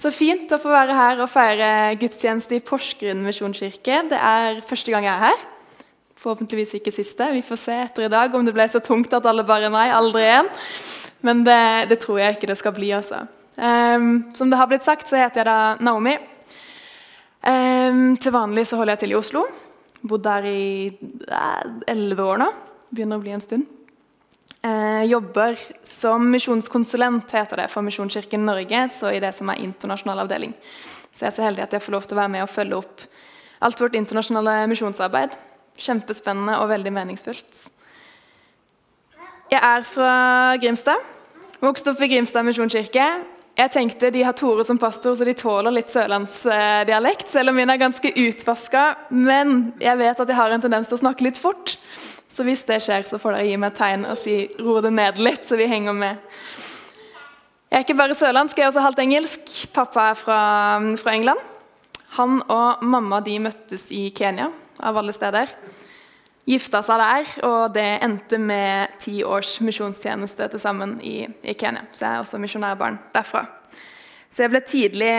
Så fint å få være her og feire gudstjeneste i Porsgrunn misjonskirke. Det er første gang jeg er her. Forhåpentligvis ikke siste. Vi får se etter i dag om det ble så tungt at alle bare nei, aldri igjen. Men det, det tror jeg ikke det skal bli. altså. Um, som det har blitt sagt, så heter jeg da Naomi. Um, til vanlig så holder jeg til i Oslo. Bodd der i elleve år nå. Begynner å bli en stund. Eh, jobber som misjonskonsulent heter det for Misjonskirken Norge, så i det som er internasjonal avdeling. Så jeg er så heldig at jeg får lov til å være med og følge opp alt vårt internasjonale misjonsarbeid. Kjempespennende og veldig meningsfullt. Jeg er fra Grimstad. Vokste opp i Grimstad misjonskirke. Jeg tenkte De har Tore som pastor, så de tåler litt sørlandsdialekt. Selv om min er ganske utvaska. Men jeg vet at jeg har en tendens til å snakke litt fort. Så hvis det skjer, så får dere gi meg et tegn og si 'ro det ned litt', så vi henger med. Jeg er ikke bare sørlandsk, jeg er også halvt engelsk. Pappa er fra, fra England. Han og mamma de møttes i Kenya, av alle steder. Gifta seg der, og det endte med ti års misjonstjeneste til sammen i, i, Kenya. Så jeg er også misjonærbarn derfra. Så jeg ble tidlig,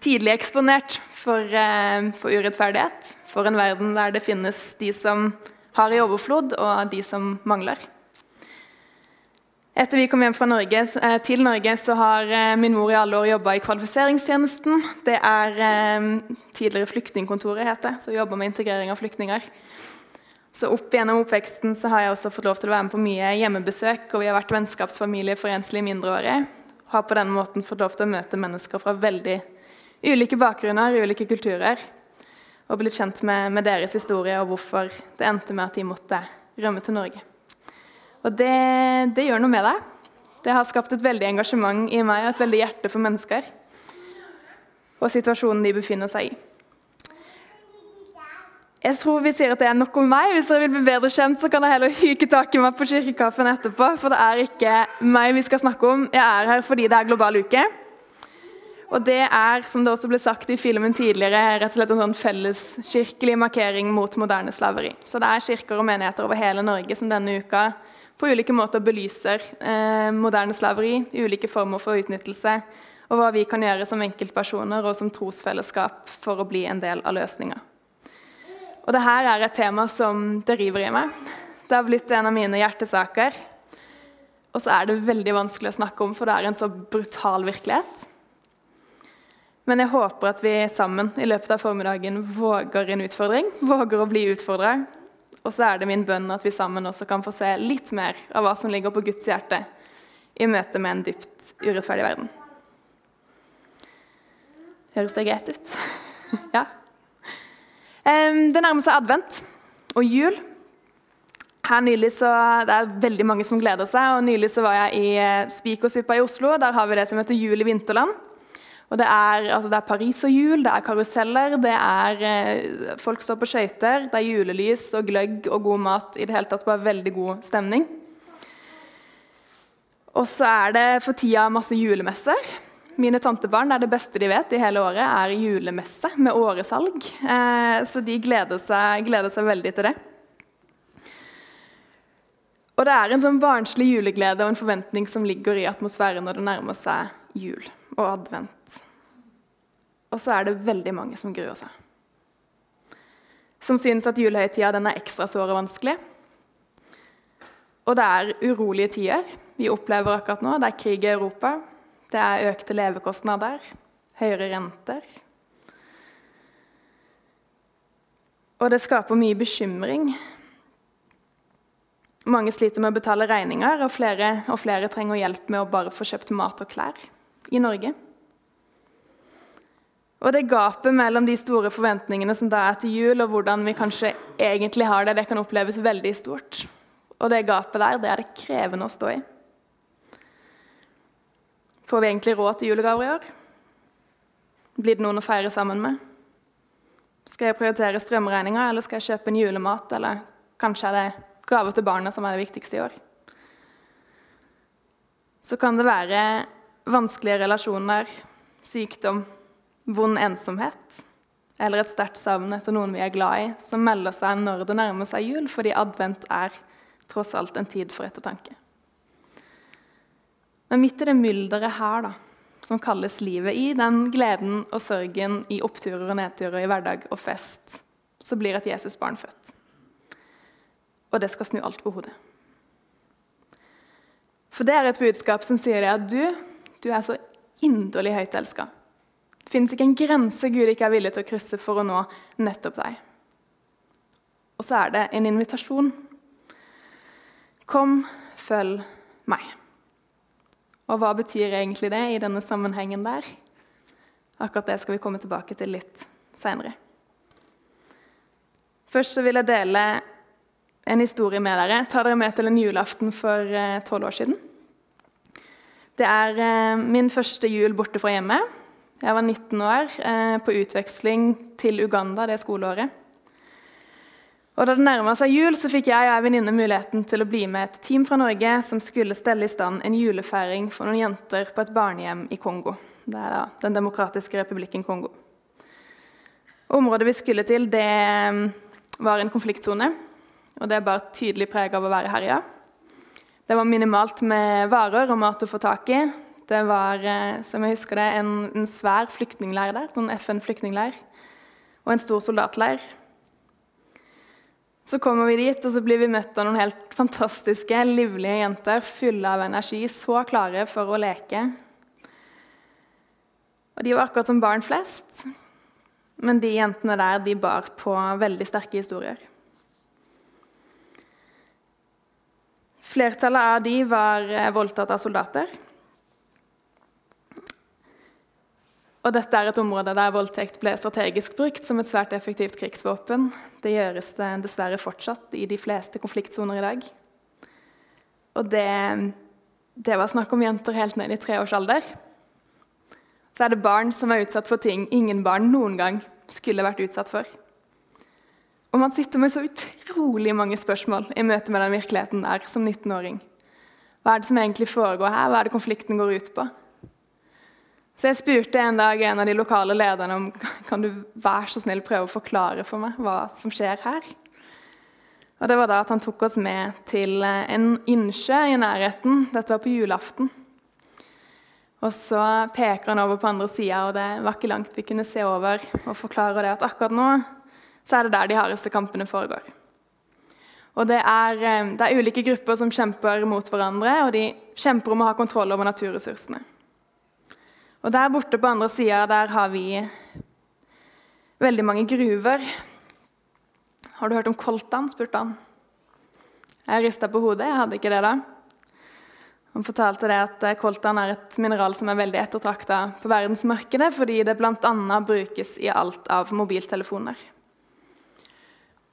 tidlig eksponert for, eh, for urettferdighet, for en verden der det finnes de som har i overflod, og de som mangler. Etter vi kom hjem fra Norge, eh, til Norge, så har eh, min mor i alle år jobba i kvalifiseringstjenesten. Det er tidligere Flyktningkontoret, heter det. så jobber med integrering av flyktninger. Så opp gjennom oppveksten så har jeg også fått lov til å være med på mye hjemmebesøk, og vi har vært vennskapsfamilie for enslige mindreårige. Har på den måten fått lov til å møte mennesker fra veldig ulike bakgrunner, ulike kulturer og blitt kjent med, med, deres historie og hvorfor det endte med at de måtte rømme til Norge. Og det, det, gjør noe med deg. Det har skapt et veldig engasjement i meg og et veldig hjerte for mennesker og situasjonen de befinner seg i. Jeg tror vi sier at det er nok om meg. Hvis dere vil bli bedre kjent, så kan dere heller hyke tak i meg på kirkekaffen etterpå. For det er ikke meg vi skal snakke om. Jeg er her fordi det er global uke. Og det er, som det også ble sagt i filmen tidligere, rett og slett en sånn felleskirkelig markering mot moderne slaveri. Så det er kirker og menigheter over hele Norge som denne uka på ulike måter belyser eh, moderne slaveri, ulike former for utnyttelse, og hva vi kan gjøre som enkeltpersoner og som trosfellesskap for å bli en del av løsninga. Og det her er et tema som det river i meg. Det har blitt en av mine hjertesaker. Og så er det veldig vanskelig å snakke om, for det er en så brutal virkelighet. Men jeg håper at vi sammen i løpet av formiddagen våger en utfordring. Våger å bli utfordra. Og så er det min bønn at vi sammen også kan få se litt mer av hva som ligger på Guds hjerte i møte med en dypt urettferdig verden. Høres det greit ut? ja. Det nærmer seg advent og jul. Her nylig så, Det er veldig mange som gleder seg. og Nylig så var jeg i eh, Spikersuppa i Oslo. Der har vi det som heter Jul i vinterland. Og det er, altså det er pariserhjul, det er karuseller, det er eh, folk står på skøyter, det er julelys og gløgg og god mat. I det hele tatt bare veldig god stemning. Og så er det for tida masse julemesser. Mine tantebarn er det beste de vet i hele året, er julemesse med åresalg. Eh, så de gleder seg, gleder seg veldig til det. Og det er en sånn barnslig juleglede og en forventning som ligger i atmosfæren når det nærmer seg jul og advent. Og så er det veldig mange som gruer seg. Som synes at julehøytida er ekstra sår og vanskelig. Og det er urolige tider vi opplever akkurat nå. Det er krig i Europa. Det er økte levekostnader, høyere renter. Og det skaper mye bekymring. Mange sliter med å betale regninger, og flere, og flere trenger hjelp med å bare få kjøpt mat og klær i Norge. Og det gapet mellom de store forventningene som da er til jul, og hvordan vi kanskje egentlig har det, det kan oppleves veldig stort. Og det gapet der, det er det krevende å stå i. Får vi egentlig råd til julegaver i år? Blir det noen å feire sammen med? Skal jeg prioritere strømregninga, eller skal jeg kjøpe en julemat? Eller kanskje er det gaver til barna som er det viktigste i år? Så kan det være vanskelige relasjoner, sykdom, vond ensomhet eller et sterkt savn etter noen vi er glad i, som melder seg når det nærmer seg jul, fordi advent er tross alt en tid for ettertanke. Men midt i det mylderet her, da, som kalles livet, i den gleden og sørgen, i oppturer og nedturer, i hverdag og fest, så blir et Jesusbarn født. Og det skal snu alt på hodet. For det er et budskap som sier det at du, du er så inderlig høyt elska. Det fins ikke en grense Gud ikke er villig til å krysse for å nå nettopp deg. Og så er det en invitasjon. Kom, følg meg. Og hva betyr egentlig det i denne sammenhengen der? Akkurat det skal vi komme tilbake til litt seinere. Først så vil jeg dele en historie med dere. Ta dere med til en julaften for eh, tolv år siden. Det er eh, min første jul borte fra hjemme. Jeg var 19 år, eh, på utveksling til Uganda det skoleåret. Og Da det nærma seg jul, så fikk jeg og ei venninne muligheten til å bli med et team fra Norge som skulle stelle i stand en julefeiring for noen jenter på et barnehjem i Kongo. Det er da Den demokratiske republikken Kongo. Området vi skulle til, det mm, var en konfliktsone. Og det bar tydelig preg av å være herja. Det var minimalt med varer og mat å få tak i. Det var eh, som jeg husker det, en, en svær flyktningleir der, en FN-flyktningleir. Og en stor soldatleir. Så kommer vi dit, og så blir vi møtt av noen helt fantastiske, livlige jenter fulle av energi, så klare for å leke. Og De var akkurat som barn flest, men de jentene der de bar på veldig sterke historier. Flertallet av de var eh, voldtatt av soldater. Og dette er et område der voldtekt ble strategisk brukt som et svært effektivt krigsvåpen. Det gjøres det dessverre fortsatt i de fleste konfliktsoner i dag. Og det, det var snakk om jenter helt ned i treårsalder. Så er det barn som er utsatt for ting ingen barn noen gang skulle vært utsatt for. Og man sitter med så utrolig mange spørsmål i møte med den virkeligheten der som 19-åring. Hva er det som egentlig foregår her? Hva er det konflikten går ut på? Så jeg spurte en dag en av de lokale lederne om kan du være så snill prøve å forklare for meg hva som skjer her. Og Det var da at han tok oss med til eh, en innsjø i nærheten. Dette var på julaften. Og Så peker han over på andre sida, og det var ikke langt vi kunne se over, og forklarer det at akkurat nå så er det der de hardeste kampene foregår. Og det er, eh, det er ulike grupper som kjemper mot hverandre, og de kjemper om å ha kontroll over naturressursene. Og Der borte på andre sida der har vi veldig mange gruver. Har du hørt om koltan? spurte han. Jeg rista på hodet. Jeg hadde ikke det da. Han fortalte det at koltan er et mineral som er veldig ettertrakta på verdensmarkedet fordi det bl.a. brukes i alt av mobiltelefoner.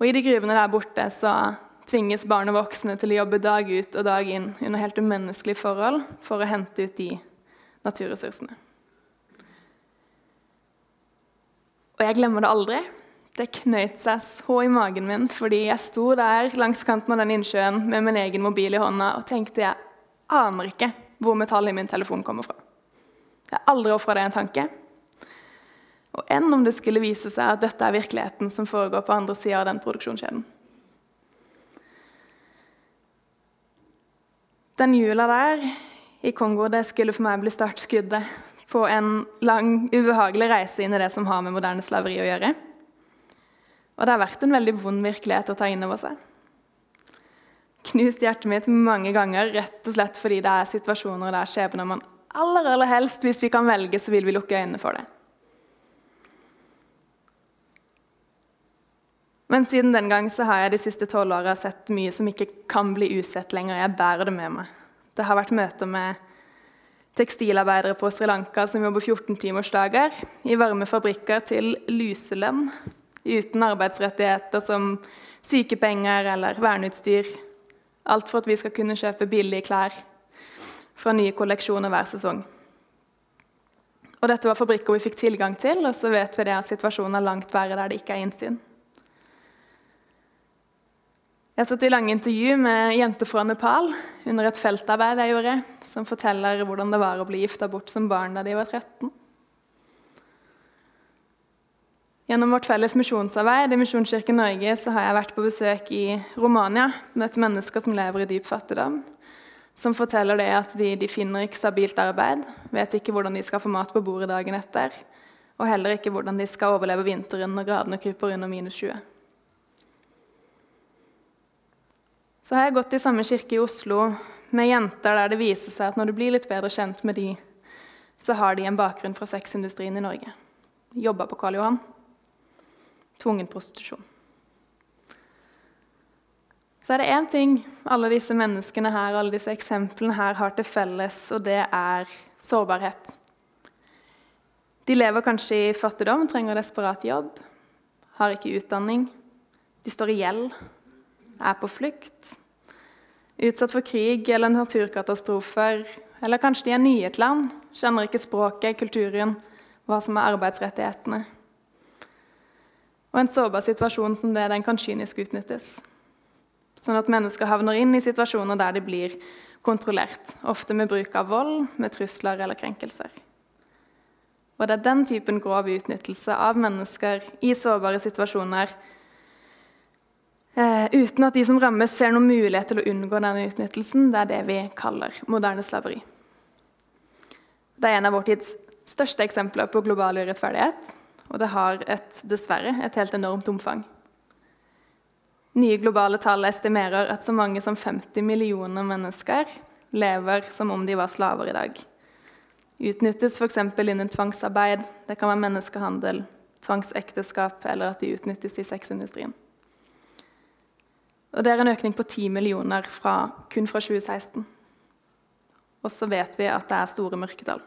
Og I de gruvene der borte så tvinges barn og voksne til å jobbe dag ut og dag inn under helt umenneskelige forhold for å hente ut de naturressursene. Og jeg glemmer det aldri. Det knøt seg så i magen min fordi jeg sto der langs kanten av den innsjøen med min egen mobil i hånda og tenkte jeg aner ikke hvor metallet i min telefon kommer fra. Jeg har aldri ofra det en tanke. Og enn om det skulle vise seg at dette er virkeligheten som foregår på andre sida av den produksjonskjeden. Den jula der i Kongo det skulle for meg bli startskuddet på en lang, ubehagelig reise inn i det som har med moderne slaveri å gjøre. Og det har vært en veldig vond virkelighet å ta inn over seg. Knust hjertet mitt mange ganger rett og slett fordi det er situasjoner der skjebner man aller, aller helst, hvis vi kan velge, så vil vi lukke øynene for det. Men siden den gang så har jeg de siste tolv åra sett mye som ikke kan bli usett lenger. Jeg bærer det med meg. Det har vært møter med tekstilarbeidere på Sri Lanka som jobber 14-timersdager i varme fabrikker til luselønn, uten arbeidsrettigheter som sykepenger eller verneutstyr. Alt for at vi skal kunne kjøpe billige klær fra nye kolleksjoner hver sesong. Og Dette var fabrikker vi fikk tilgang til, og så vet vi det at situasjonen er langt verre der det ikke er innsyn. Jeg har sittet i lange intervju med jenter fra Nepal under et feltarbeid jeg gjorde, som forteller hvordan det var å bli gifta bort som barn da de var 13. Gjennom vårt felles misjonsarbeid i Misjonskirken Norge så har jeg vært på besøk i Romania, møtt mennesker som lever i dyp fattigdom. som forteller det at de, de finner ikke stabilt arbeid, vet ikke hvordan de skal få mat på bordet dagen etter, og heller ikke hvordan de skal overleve vinteren når gradene kryper under minus 20. Så har jeg gått i samme kirke i Oslo med jenter der det viser seg at når du blir litt bedre kjent med de, så har de en bakgrunn fra sexindustrien i Norge. Jobba på Karl Johan. Tvungen prostitusjon. Så er det én ting alle disse menneskene her, alle disse eksemplene her har til felles, og det er sårbarhet. De lever kanskje i fattigdom, trenger desperat jobb, har ikke utdanning. De står i gjeld, er på flukt, utsatt for krig eller naturkatastrofer. Eller kanskje de er nye i et land, kjenner ikke språket, kulturen, hva som er arbeidsrettighetene. Og en sårbar situasjon som det, den kan kynisk utnyttes. Sånn at mennesker havner inn i situasjoner der de blir kontrollert. Ofte med bruk av vold, med trusler eller krenkelser. Og det er den typen grov utnyttelse av mennesker i sårbare situasjoner eh, uten at de som rammes, ser noen mulighet til å unngå denne utnyttelsen, det er det vi kaller moderne slaveri. Det er en av vår tids største eksempler på global urettferdighet, og det har et, dessverre et helt enormt omfang. Nye globale tall estimerer at så mange som 50 millioner mennesker lever som om de var slaver i dag. Utnyttes f.eks. innen tvangsarbeid, det kan være menneskehandel, tvangsekteskap eller at de utnyttes i sexindustrien. Og Det er en økning på 10 millioner fra, kun fra 2016. Og så vet vi at det er store mørketall.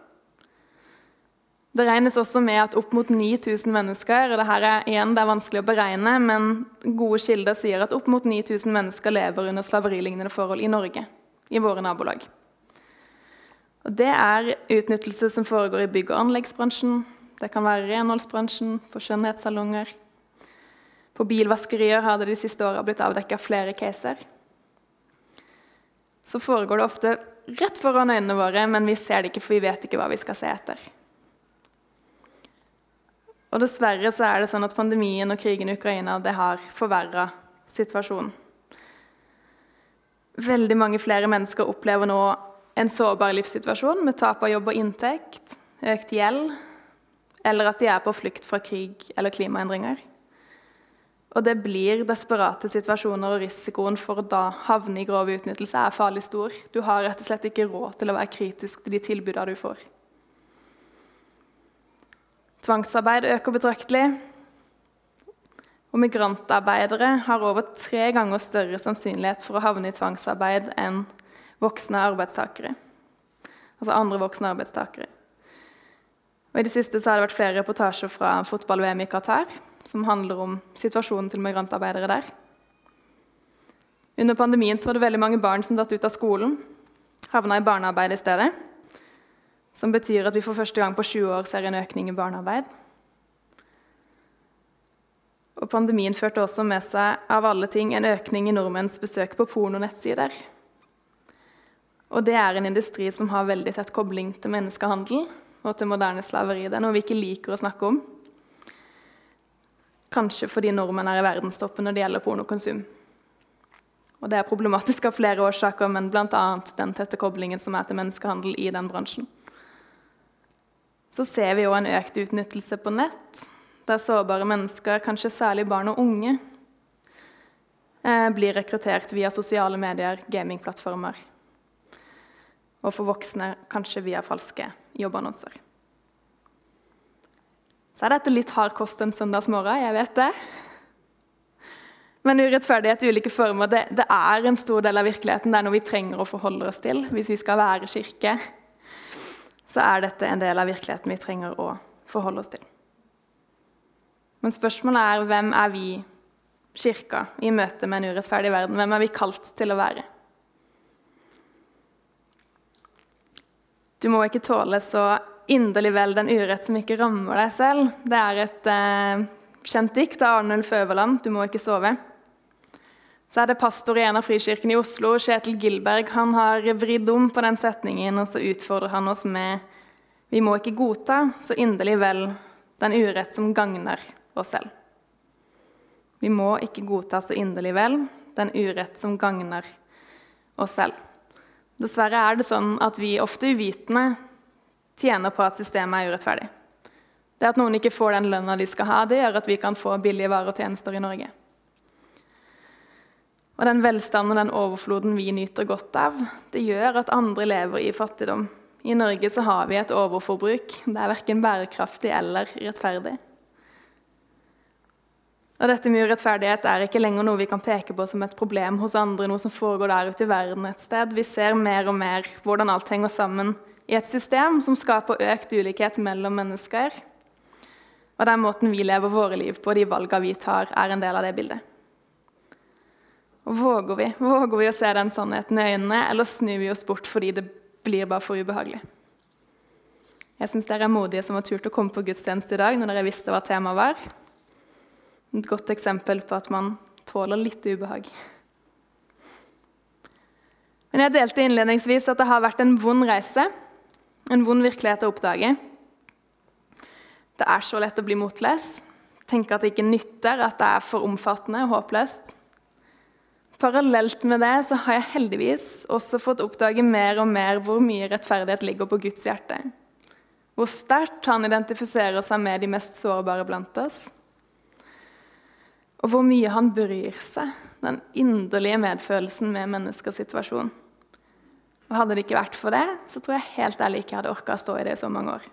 Det regnes også med at opp mot 9000 mennesker og det her er igjen, det er vanskelig å beregne, men gode kilder sier at opp mot 9000 mennesker lever under slaverilignende forhold i Norge, i våre nabolag. Og Det er utnyttelse som foregår i bygg- og anleggsbransjen. Det kan være renholdsbransjen, for skjønnhetssalonger. På bilvaskerier har det de siste åra blitt avdekka flere caser. Så foregår det ofte rett foran øynene våre, men vi ser det ikke, for vi vet ikke hva vi skal se etter. Og dessverre så er det sånn at pandemien og krigen i Ukraina det har forverra situasjonen. Veldig mange flere mennesker opplever nå en sårbar livssituasjon med tap av jobb og inntekt, økt gjeld, eller at de er på flukt fra krig eller klimaendringer. Og det blir desperate situasjoner, og risikoen for å da havne i grov utnyttelse er farlig stor. Du har rett og slett ikke råd til å være kritisk til de tilbudene du får. Tvangsarbeid øker betraktelig. Og migrantarbeidere har over tre ganger større sannsynlighet for å havne i tvangsarbeid enn voksne arbeidstakere. Altså andre voksne arbeidstakere. Og I det siste har det vært flere reportasjer fra fotball-VM i Qatar som handler om situasjonen til migrantarbeidere der. Under pandemien var det veldig mange barn som datt ut av skolen, havna i barnearbeid i stedet. Som betyr at vi for første gang på 20 år ser en økning i barnearbeid. Og Pandemien førte også med seg av alle ting, en økning i nordmenns besøk på pornonettsider. Og det er en industri som har veldig tett kobling til menneskehandel og til moderne slaveri. Det er noe vi ikke liker å snakke om. Kanskje fordi nordmenn er i verdenstoppen når det gjelder pornokonsum. Og Det er problematisk av flere årsaker, men bl.a. den tette koblingen som er til menneskehandel i den bransjen så ser vi òg en økt utnyttelse på nett, der sårbare mennesker, kanskje særlig barn og unge, eh, blir rekruttert via sosiale medier, gamingplattformer, og for voksne kanskje via falske jobbannonser. Så er dette litt hard kost en søndagsmorgen, jeg vet det. Men urettferdighet i ulike former det, det, er en stor del av virkeligheten. Det er noe vi trenger å forholde oss til hvis vi skal være kirke så er dette en del av virkeligheten vi trenger å forholde oss til. Men spørsmålet er hvem er vi, Kirka, i møte med en urettferdig verden? Hvem er vi kalt til å være? Du må ikke tåle så inderlig vel den urett som ikke rammer deg selv. Det er et eh, kjent dikt av Arnulf Øverland, 'Du må ikke sove'. Så er det pastor i en av frikirkene i Oslo, Kjetil Gilberg. Han har vridd om på den setningen, og så utfordrer han oss med Vi må ikke godta så inderlig vel den urett som gagner oss selv. Vi må ikke godta så inderlig vel den urett som gagner oss selv. Dessverre er det sånn at vi ofte uvitende tjener på at systemet er urettferdig. Det at noen ikke får den lønna de skal ha, det gjør at vi kan få billige varer og tjenester i Norge. Og den velstanden og den overfloden vi nyter godt av, det gjør at andre lever i fattigdom. I Norge så har vi et overforbruk. Det er verken bærekraftig eller rettferdig. Og dette med urettferdighet er ikke lenger noe vi kan peke på som et problem hos andre, noe som foregår der ute i verden et sted. Vi ser mer og mer hvordan alt henger sammen i et system som skaper økt ulikhet mellom mennesker. Og den måten vi lever våre liv på, de valgene vi tar, er en del av det bildet. Og Våger vi Våger vi å se den sannheten i øynene, eller snur vi oss bort fordi det blir bare for ubehagelig? Jeg syns dere er modige som har turt å komme på gudstjeneste i dag når dere visste hva temaet var. Et godt eksempel på at man tåler litt ubehag. Men jeg delte innledningsvis at det har vært en vond reise, en vond virkelighet å oppdage. Det er så lett å bli motløs, tenke at det ikke nytter, at det er for omfattende og håpløst. Parallelt med det så har jeg heldigvis også fått oppdage mer og mer hvor mye rettferdighet ligger på Guds hjerte. Hvor sterkt han identifiserer seg med de mest sårbare blant oss og hvor mye han bryr seg, den inderlige medfølelsen med menneskers situasjon. Og Hadde det ikke vært for det, så tror jeg helt ærlig ikke jeg hadde orka å stå i det i så mange år.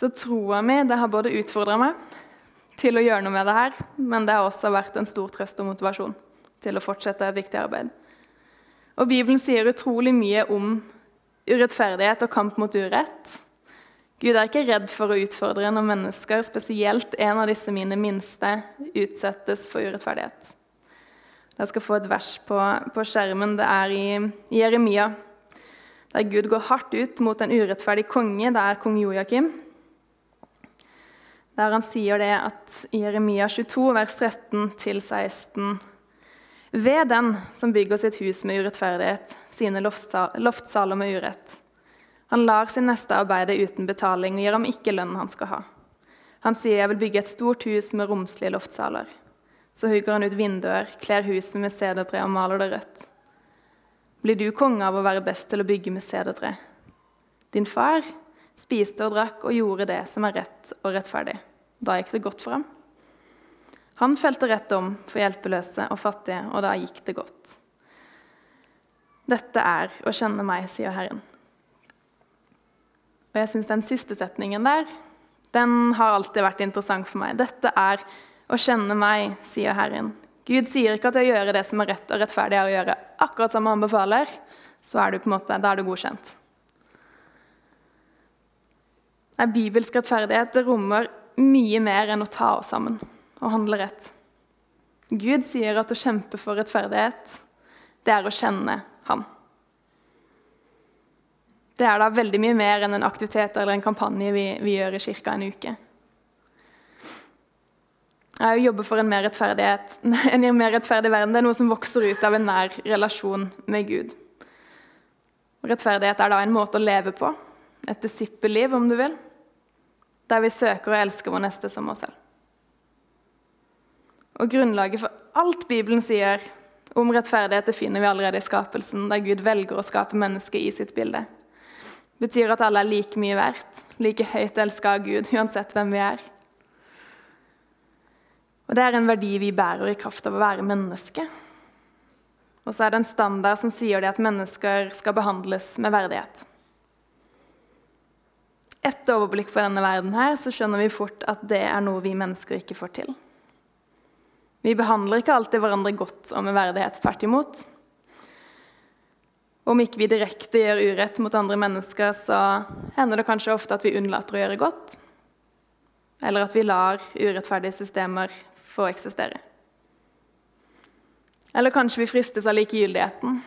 Så troa mi det har både utfordra meg til å gjøre noe med det her, men det har også vært en stor trøst og motivasjon til å fortsette et viktig arbeid. Og Bibelen sier utrolig mye om urettferdighet og kamp mot urett. Gud er ikke redd for å utfordre når mennesker, spesielt en av disse mine minste, utsettes for urettferdighet. Jeg skal få et vers på, på skjermen. Det er i, Jeremia, der Gud går hardt ut mot en urettferdig konge. Det er kong Joakim. Der han sier det at i Jeremia 22, vers 13-16 Ved den som bygger sitt hus med urettferdighet, sine loftsaler med urett han lar sin neste arbeide uten betaling og gir ham ikke lønnen han skal ha. Han sier 'jeg vil bygge et stort hus med romslige loftsaler'. Så hugger han ut vinduer, kler huset med sedertre og maler det rødt. Blir du konge av å være best til å bygge med sedertre? Din far spiste og drakk og gjorde det som er rett og rettferdig. Da gikk det godt for ham. Han felte rett om for hjelpeløse og fattige, og da gikk det godt. Dette er å kjenne meg, sier Herren. Og jeg syns den siste setningen der, den har alltid vært interessant for meg. Dette er å kjenne meg, sier Herren. Gud sier ikke at å gjøre det som er rett og rettferdig, er å gjøre akkurat som han befaler. Så er du på en måte, da er du godkjent. En bibelsk rettferdighet det rommer mye mer enn å ta oss sammen og handle rett. Gud sier at å kjempe for rettferdighet, det er å kjenne ham. Det er da veldig mye mer enn en aktivitet eller en kampanje vi, vi gjør i kirka en uke. Jeg jobbe for en mer, en mer rettferdig verden. Det er noe som vokser ut av en nær relasjon med Gud. Rettferdighet er da en måte å leve på. Et disippelliv, om du vil. Der vi søker å elske vår neste som oss selv. Og Grunnlaget for alt Bibelen sier om rettferdighet, det finner vi allerede i skapelsen, der Gud velger å skape mennesket i sitt bilde Det betyr at alle er like mye verdt, like høyt elska av Gud, uansett hvem vi er. Og Det er en verdi vi bærer i kraft av å være menneske. Og så er det en standard som sier det at mennesker skal behandles med verdighet. Etter overblikk på denne verden her, så skjønner vi fort at det er noe vi mennesker ikke får til. Vi behandler ikke alltid hverandre godt og med verdighet, tvert imot. Om ikke vi direkte gjør urett mot andre mennesker, så hender det kanskje ofte at vi unnlater å gjøre godt. Eller at vi lar urettferdige systemer få eksistere. Eller kanskje vi fristes av likegyldigheten.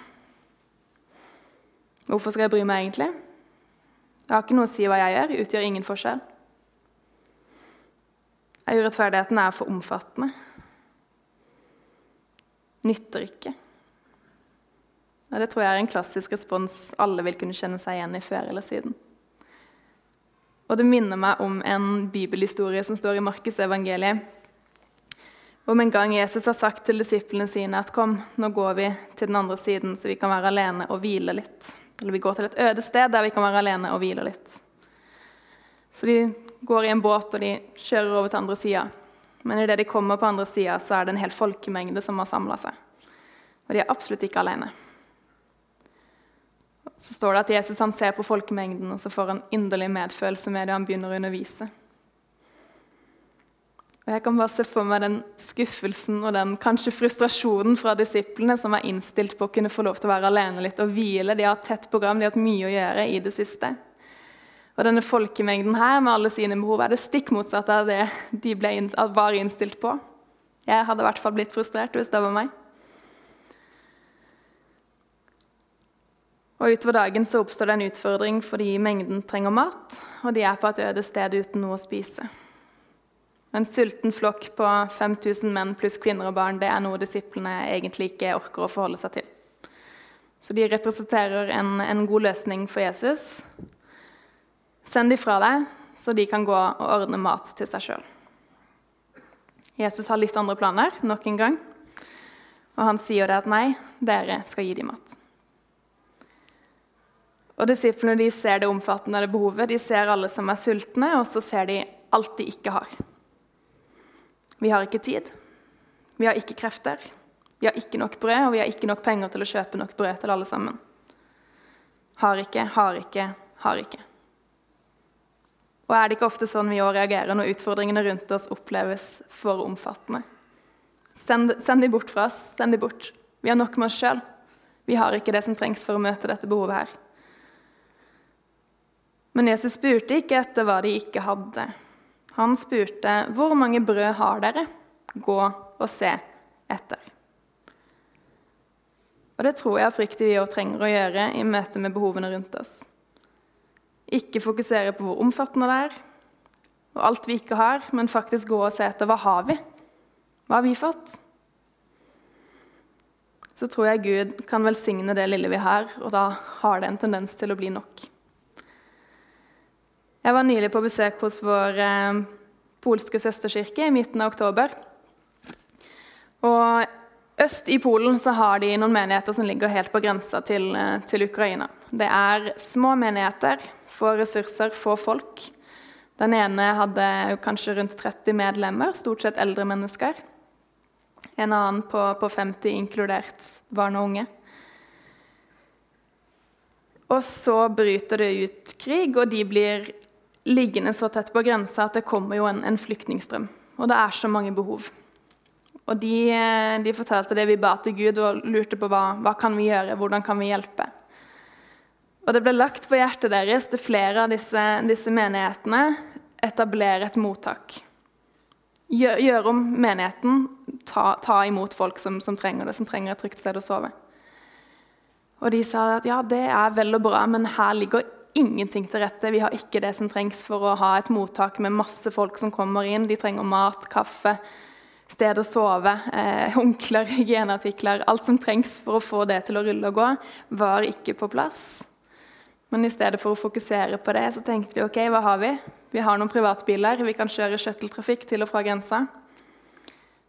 Hvorfor skal jeg bry meg egentlig? Jeg har ikke noe å si hva jeg gjør, utgjør ingen forskjell. Urettferdigheten er for omfattende. Nytter ikke. Og Det tror jeg er en klassisk respons alle vil kunne kjenne seg igjen i før eller siden. Og Det minner meg om en bibelhistorie som står i Markus evangeliet. Om en gang Jesus har sagt til disiplene sine at kom, nå går vi til den andre siden, så vi kan være alene og hvile litt. Eller vi går til et øde sted der vi kan være alene og hvile litt. Så de går i en båt, og de kjører over til andre sida. Men idet de kommer på andre sida, så er det en hel folkemengde som har samla seg. Og de er absolutt ikke alene. Så står det at Jesus han ser på folkemengden, og så får han inderlig medfølelse med det han begynner å undervise. Og Jeg kan bare se for meg den skuffelsen og den kanskje frustrasjonen fra disiplene som er innstilt på å kunne få lov til å være alene litt og hvile. De har hatt tett program, de har hatt mye å gjøre i det siste. Og denne folkemengden her med alle sine behov er det stikk motsatte av det de ble, var innstilt på. Jeg hadde i hvert fall blitt frustrert hvis det var meg. Og Utover dagen så oppstår det en utfordring fordi mengden trenger mat, og de er på et øde sted uten noe å spise. En sulten flokk på 5000 menn pluss kvinner og barn det er noe disiplene egentlig ikke orker å forholde seg til. Så de representerer en, en god løsning for Jesus. Send de fra deg, så de kan gå og ordne mat til seg sjøl. Jesus har litt andre planer, nok en gang. Og han sier det at nei, dere skal gi dem mat. Og Disiplene de ser det omfattende det behovet. De ser alle som er sultne, og så ser de alt de ikke har. Vi har ikke tid. Vi har ikke krefter. Vi har ikke nok brød, og vi har ikke nok penger til å kjøpe nok brød til alle sammen. Har ikke, har ikke, har ikke. Og er det ikke ofte sånn vi òg reagerer når utfordringene rundt oss oppleves for omfattende? Send, send de bort fra oss. Send de bort. Vi har nok med oss sjøl. Vi har ikke det som trengs for å møte dette behovet her. Men Jesus spurte ikke etter hva de ikke hadde. Han spurte, 'Hvor mange brød har dere?' Gå og se etter. Og Det tror jeg oppriktig vi også trenger å gjøre i møte med behovene rundt oss. Ikke fokusere på hvor omfattende det er, og alt vi ikke har, men faktisk gå og se etter hva har vi Hva har vi fått? Så tror jeg Gud kan velsigne det lille vi har, og da har det en tendens til å bli nok. Jeg var nylig på besøk hos vår eh, polske søsterkirke i midten av oktober. Og øst i Polen så har de noen menigheter som ligger helt på grensa til, eh, til Ukraina. Det er små menigheter, få ressurser, få folk. Den ene hadde kanskje rundt 30 medlemmer, stort sett eldre mennesker. En annen på, på 50, inkludert barn og unge. Og så bryter det ut krig, og de blir liggende så tett på grensa at det kommer jo en, en flyktningstrøm. Og det er så mange behov. Og de, de, fortalte det vi ba til Gud, og lurte på hva, hva kan vi gjøre, hvordan kan vi hjelpe. Og det ble lagt på hjertet deres til flere av disse, disse menighetene etablere et mottak. Gjør, gjør om menigheten, ta, ta imot folk som, som, trenger det, som trenger et trygt sted å sove. Og de sa at ja, det er vel og bra, men her ligger ingenting til rette. Vi har ikke det som trengs for å ha et mottak med masse folk som kommer inn. De trenger mat, kaffe, sted å sove, eh, hygieneartikler. Alt som trengs for å få det til å rulle og gå, var ikke på plass. Men i stedet for å fokusere på det, så tenkte de ok, hva har vi? Vi har noen privatbiler, vi kan kjøre shuttletrafikk til og fra grensa.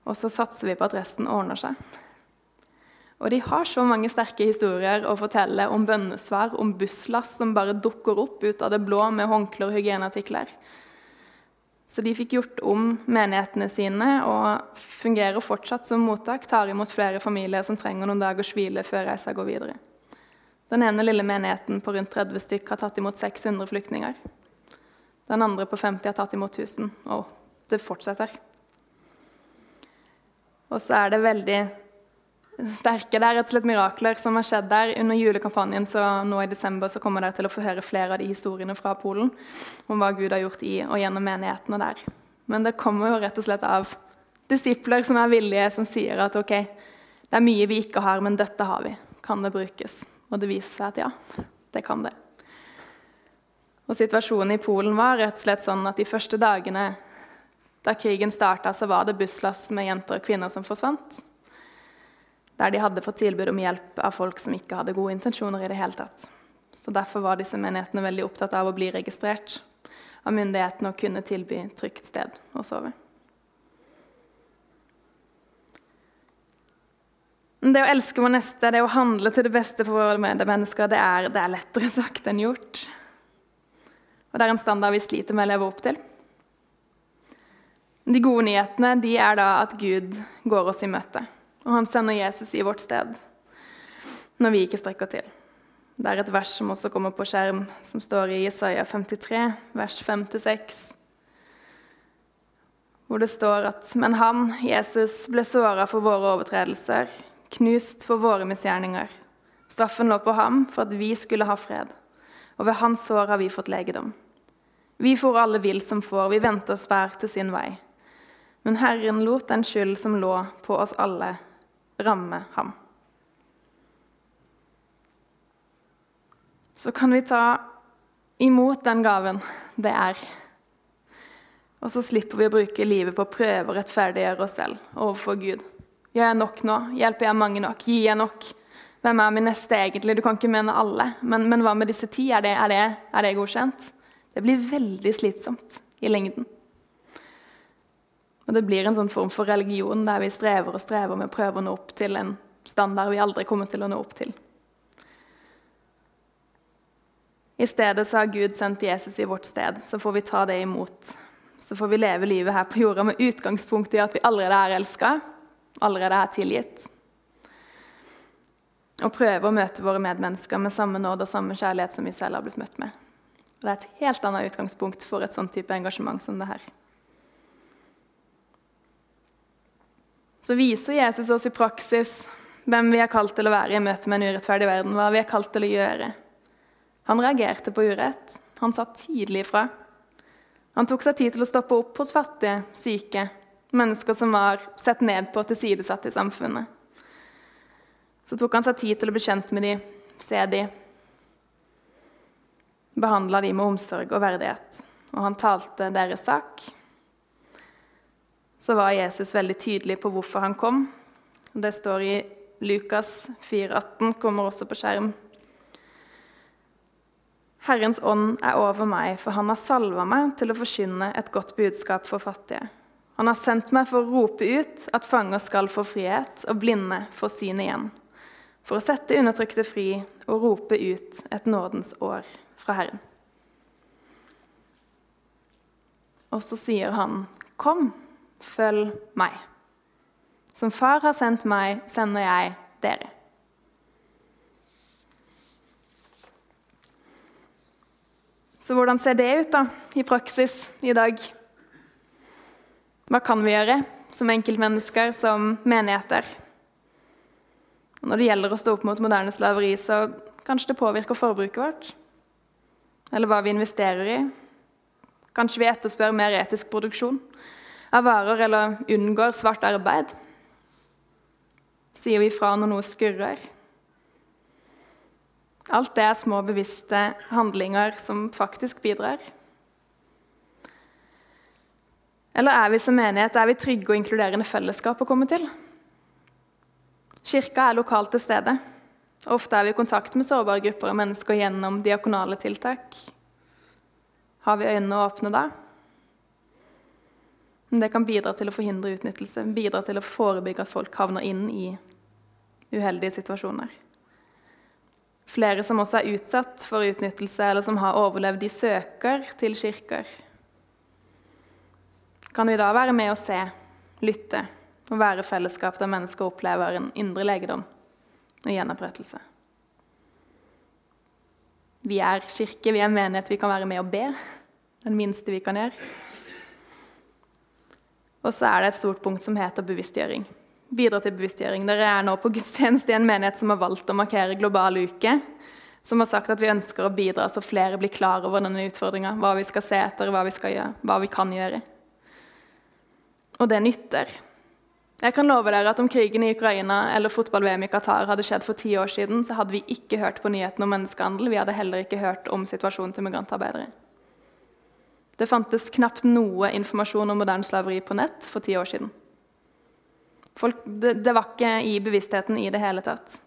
Og så satser vi på at resten ordner seg. Og de har så mange sterke historier å fortelle om bønnesvar, om busslass som bare dukker opp ut av det blå med håndklær og hygieneartikler. Så de fikk gjort om menighetene sine og fungerer fortsatt som mottak. Tar imot flere familier som trenger noen dagers hvile før reisa går videre. Den ene lille menigheten på rundt 30 stykk har tatt imot 600 flyktninger. Den andre på 50 har tatt imot 1000. Og det fortsetter. Og så er det veldig sterke. Det er rett og slett mirakler som har skjedd der under julekampanjen. så nå i desember så kommer dere til å få høre flere av de historiene fra Polen om hva Gud har gjort i og gjennom menighetene der. Men det kommer jo rett og slett av disipler som er villige, som sier at ok, det er mye vi ikke har, men dette har vi. Kan det brukes? Og det viser seg at ja, det kan det. Og Situasjonen i Polen var rett og slett sånn at de første dagene da krigen starta, så var det busslass med jenter og kvinner som forsvant der de hadde fått tilbud om hjelp av folk som ikke hadde gode intensjoner i det hele tatt. Så Derfor var disse menighetene veldig opptatt av å bli registrert av myndighetene og kunne tilby trygt sted å sove. Det å elske vår neste, det å handle til det beste for våre medmennesker, det er, det er lettere sagt enn gjort. Og det er en standard vi sliter med å leve opp til. De gode nyhetene de er da at Gud går oss i møte, og han sender Jesus i vårt sted når vi ikke strekker til. Det er et vers som også kommer på skjerm, som står i Isaiah 53, vers 5-6, hvor det står at Men han, Jesus, ble såra for våre overtredelser, knust for våre misgjerninger. Straffen lå på ham for at vi skulle ha fred, og ved hans sår har vi fått legedom. Vi for alle vill som får, vi vendte oss hver til sin vei. Men Herren lot den skyld som lå på oss alle, ramme ham. Så kan vi ta imot den gaven det er. Og så slipper vi å bruke livet på å prøve å rettferdiggjøre oss selv overfor Gud. Gjør jeg nok nå? Hjelper jeg mange nok? Gir jeg nok? Hvem er min neste egentlig? Du kan ikke mene alle. Men, men hva med disse ti? Er det, er, det, er det, godkjent? Det blir veldig slitsomt i lengden. Og det blir en sånn form for religion der vi strever og strever med å prøve å nå opp til en standard vi aldri kommer til å nå opp til. I stedet så har Gud sendt Jesus i vårt sted, så får vi ta det imot. Så får vi leve livet her på jorda med utgangspunkt i at vi allerede er elska, allerede er tilgitt. Og prøve å møte våre medmennesker med samme nåd og samme kjærlighet som vi selv har blitt møtt med. Og det er et helt annet utgangspunkt for et sånn type engasjement som det her. Så viser Jesus oss i praksis hvem vi er kalt til å være i møte med en urettferdig verden, hva vi er kalt til å gjøre. Han reagerte på urett. Han sa tydelig ifra. Han tok seg tid til å stoppe opp hos fattige, syke, Mennesker som var sett ned på og tilsidesatt i samfunnet. Så tok han seg tid til å bli kjent med dem, se dem, behandla dem med omsorg og verdighet. Og han talte deres sak. Så var Jesus veldig tydelig på hvorfor han kom. Det står i Lukas 4,18, kommer også på skjerm. Herrens ånd er over meg, for han har salva meg til å forkynne et godt budskap for fattige. Han har sendt meg for å rope ut at fanger skal få frihet, og blinde få syn igjen. For å sette undertrykte fri og rope ut et nådens år fra Herren. Og så sier han, 'Kom, følg meg.' Som far har sendt meg, sender jeg dere. Så hvordan ser det ut da, i praksis i dag? Hva kan vi gjøre som enkeltmennesker, som menigheter? Og når det gjelder å stå opp mot moderne slaveri, så kanskje det påvirker forbruket vårt? Eller hva vi investerer i? Kanskje vi etterspør mer etisk produksjon av varer, eller unngår svart arbeid? Sier vi fra når noe skurrer? Alt det er små, bevisste handlinger som faktisk bidrar. Eller er vi som menighet er vi trygge og inkluderende fellesskap å komme til? Kirka er lokalt til stede. Ofte er vi i kontakt med sårbare grupper og mennesker gjennom diakonale tiltak. Har vi øynene åpne da? Det kan bidra til å forhindre utnyttelse, bidra til å forebygge at folk havner inn i uheldige situasjoner. Flere som også er utsatt for utnyttelse, eller som har overlevd, de søker til kirker kan vi da være med å se, lytte og være fellesskap der mennesker opplever en indre legedom og gjenopprettelse. Vi er kirke, vi er menighet, vi kan være med og be. Den minste vi kan gjøre. Og så er det et stort punkt som heter bevisstgjøring. Bidra til bevisstgjøring. Dere er nå på gudstjeneste i en menighet som har valgt å markere global uke. Som har sagt at vi ønsker å bidra så flere blir klar over denne utfordringa. Hva vi skal se etter, hva vi skal gjøre, hva vi kan gjøre. Og det nytter. Jeg kan love dere at Om krigen i Ukraina eller fotball-VM i Qatar hadde skjedd for ti år siden, så hadde vi ikke hørt på nyhetene om menneskehandel. Vi hadde heller ikke hørt om situasjonen til migrantarbeidere. Det fantes knapt noe informasjon om moderne slaveri på nett for ti år siden. Folk, det, det var ikke i bevisstheten i det hele tatt.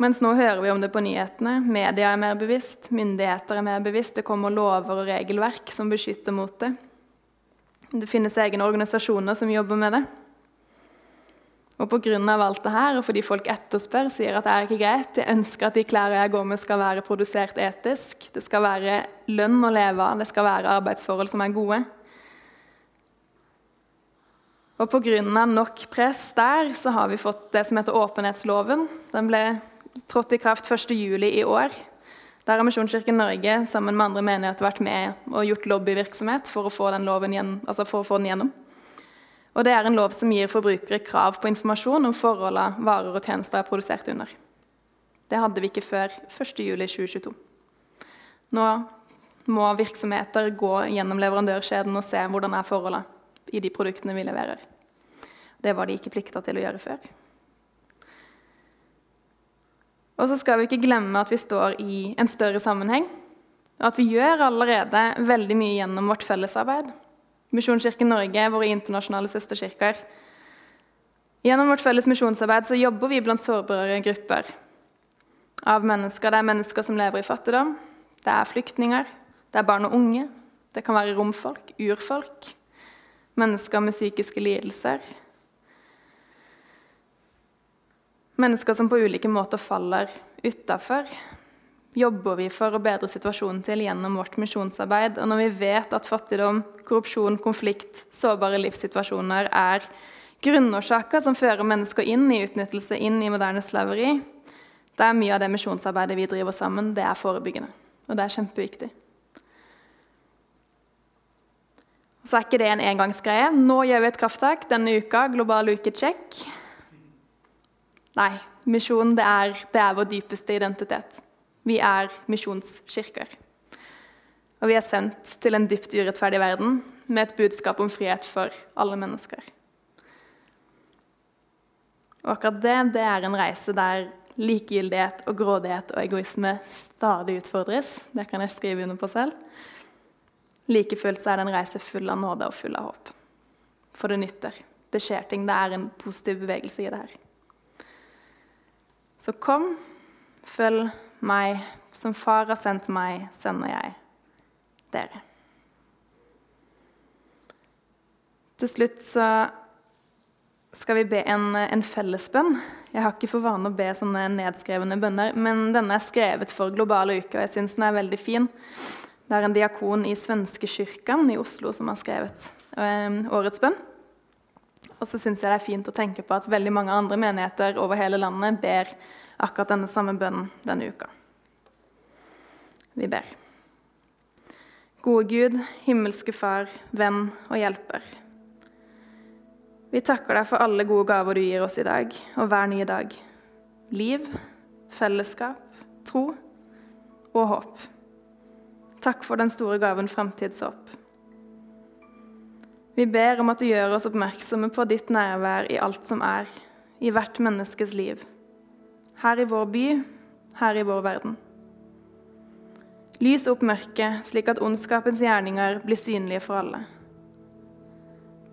Mens nå hører vi om det på nyhetene. Media er mer bevisst, myndigheter er mer bevisst. Det kommer lover og regelverk som beskytter mot det. Det finnes egne organisasjoner som jobber med det. Og pga. alt det her, og fordi folk etterspør, sier at det er ikke greit, jeg ønsker at de klærne jeg går med, skal være produsert etisk. Det skal være lønn å leve av, det skal være arbeidsforhold som er gode. Og pga. nok press der, så har vi fått det som heter åpenhetsloven. Den ble trådt i kraft 1.7 i år. Der har Misjonskirken Norge sammen med andre menigheter vært med og gjort lobbyvirksomhet for å få loven, altså for å få den gjennom. Og det er en lov som gir forbrukere krav på informasjon om forholdene varer og tjenester er produsert under. Det hadde vi ikke før 1.7.2022. Nå må virksomheter gå gjennom leverandørkjeden og se hvordan er forholdene i de produktene vi leverer. Det var de ikke plikta til å gjøre før. Og så skal vi ikke glemme at vi står i en større sammenheng, og at vi gjør allerede veldig mye gjennom vårt fellesarbeid. Misjonskirken Norge, våre internasjonale søsterkirker. Gjennom vårt felles misjonsarbeid så jobber vi blant sårbare grupper av mennesker. Det er mennesker som lever i fattigdom, det er flyktninger, det er barn og unge, det kan være romfolk, urfolk, mennesker med psykiske lidelser. Mennesker som på ulike måter faller utafor jobber vi for å bedre situasjonen til gjennom vårt misjonsarbeid. Og når vi vet at fattigdom, korrupsjon, konflikt, sårbare livssituasjoner er grunnårsaker som fører mennesker inn i utnyttelse, inn i moderne slaveri, det er mye av det misjonsarbeidet vi driver sammen, det er forebyggende. Og det er kjempeviktig. Og så er ikke det en engangsgreie. Nå gjør vi et krafttak denne uka, global uke check. Nei, misjon det det er vår dypeste identitet. Vi er misjonskirker. Og vi er sendt til en dypt urettferdig verden med et budskap om frihet for alle mennesker. Og akkurat det, det er en reise der likegyldighet og grådighet og egoisme stadig utfordres. Det kan jeg skrive under på selv. Like fullt er det en reise full av nåde og full av håp. For det nytter. Det skjer ting. Det er en positiv bevegelse i det her. Så kom, følg meg, som Far har sendt meg, sender jeg dere. Til slutt så skal vi be en, en fellesbønn. Jeg har ikke for vane å be sånne nedskrevne bønner, men denne er skrevet for globale uker, og jeg syns den er veldig fin. Det er en diakon i Svenskekyrkan i Oslo som har skrevet um, årets bønn. Og så syns jeg det er fint å tenke på at veldig mange andre menigheter over hele landet ber akkurat denne samme bønnen denne uka. Vi ber. Gode Gud, himmelske Far, venn og hjelper. Vi takker deg for alle gode gaver du gir oss i dag og hver nye dag. Liv, fellesskap, tro og håp. Takk for den store gaven framtidshåp. Vi ber om at du gjør oss oppmerksomme på ditt nærvær i alt som er, i hvert menneskes liv her i vår by, her i vår verden. Lys opp mørket, slik at ondskapens gjerninger blir synlige for alle.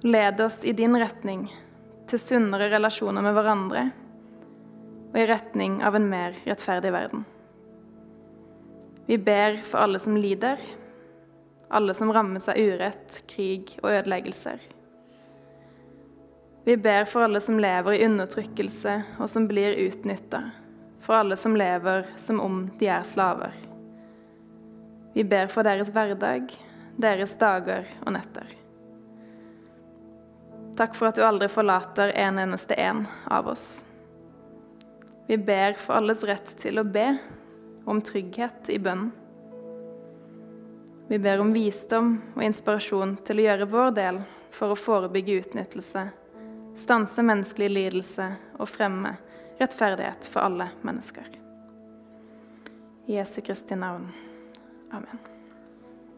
Led oss i din retning, til sunnere relasjoner med hverandre og i retning av en mer rettferdig verden. Vi ber for alle som lider, alle som rammes av urett, krig og ødeleggelser. Vi ber for alle som lever i undertrykkelse, og som blir utnytta. For alle som lever som om de er slaver. Vi ber for deres hverdag, deres dager og netter. Takk for at du aldri forlater en eneste en av oss. Vi ber for alles rett til å be, om trygghet i bønnen. Vi ber om visdom og inspirasjon til å gjøre vår del for å forebygge utnyttelse stanse menneskelig lidelse og fremme rettferdighet for alle mennesker. I Jesu Kristi navn. Amen.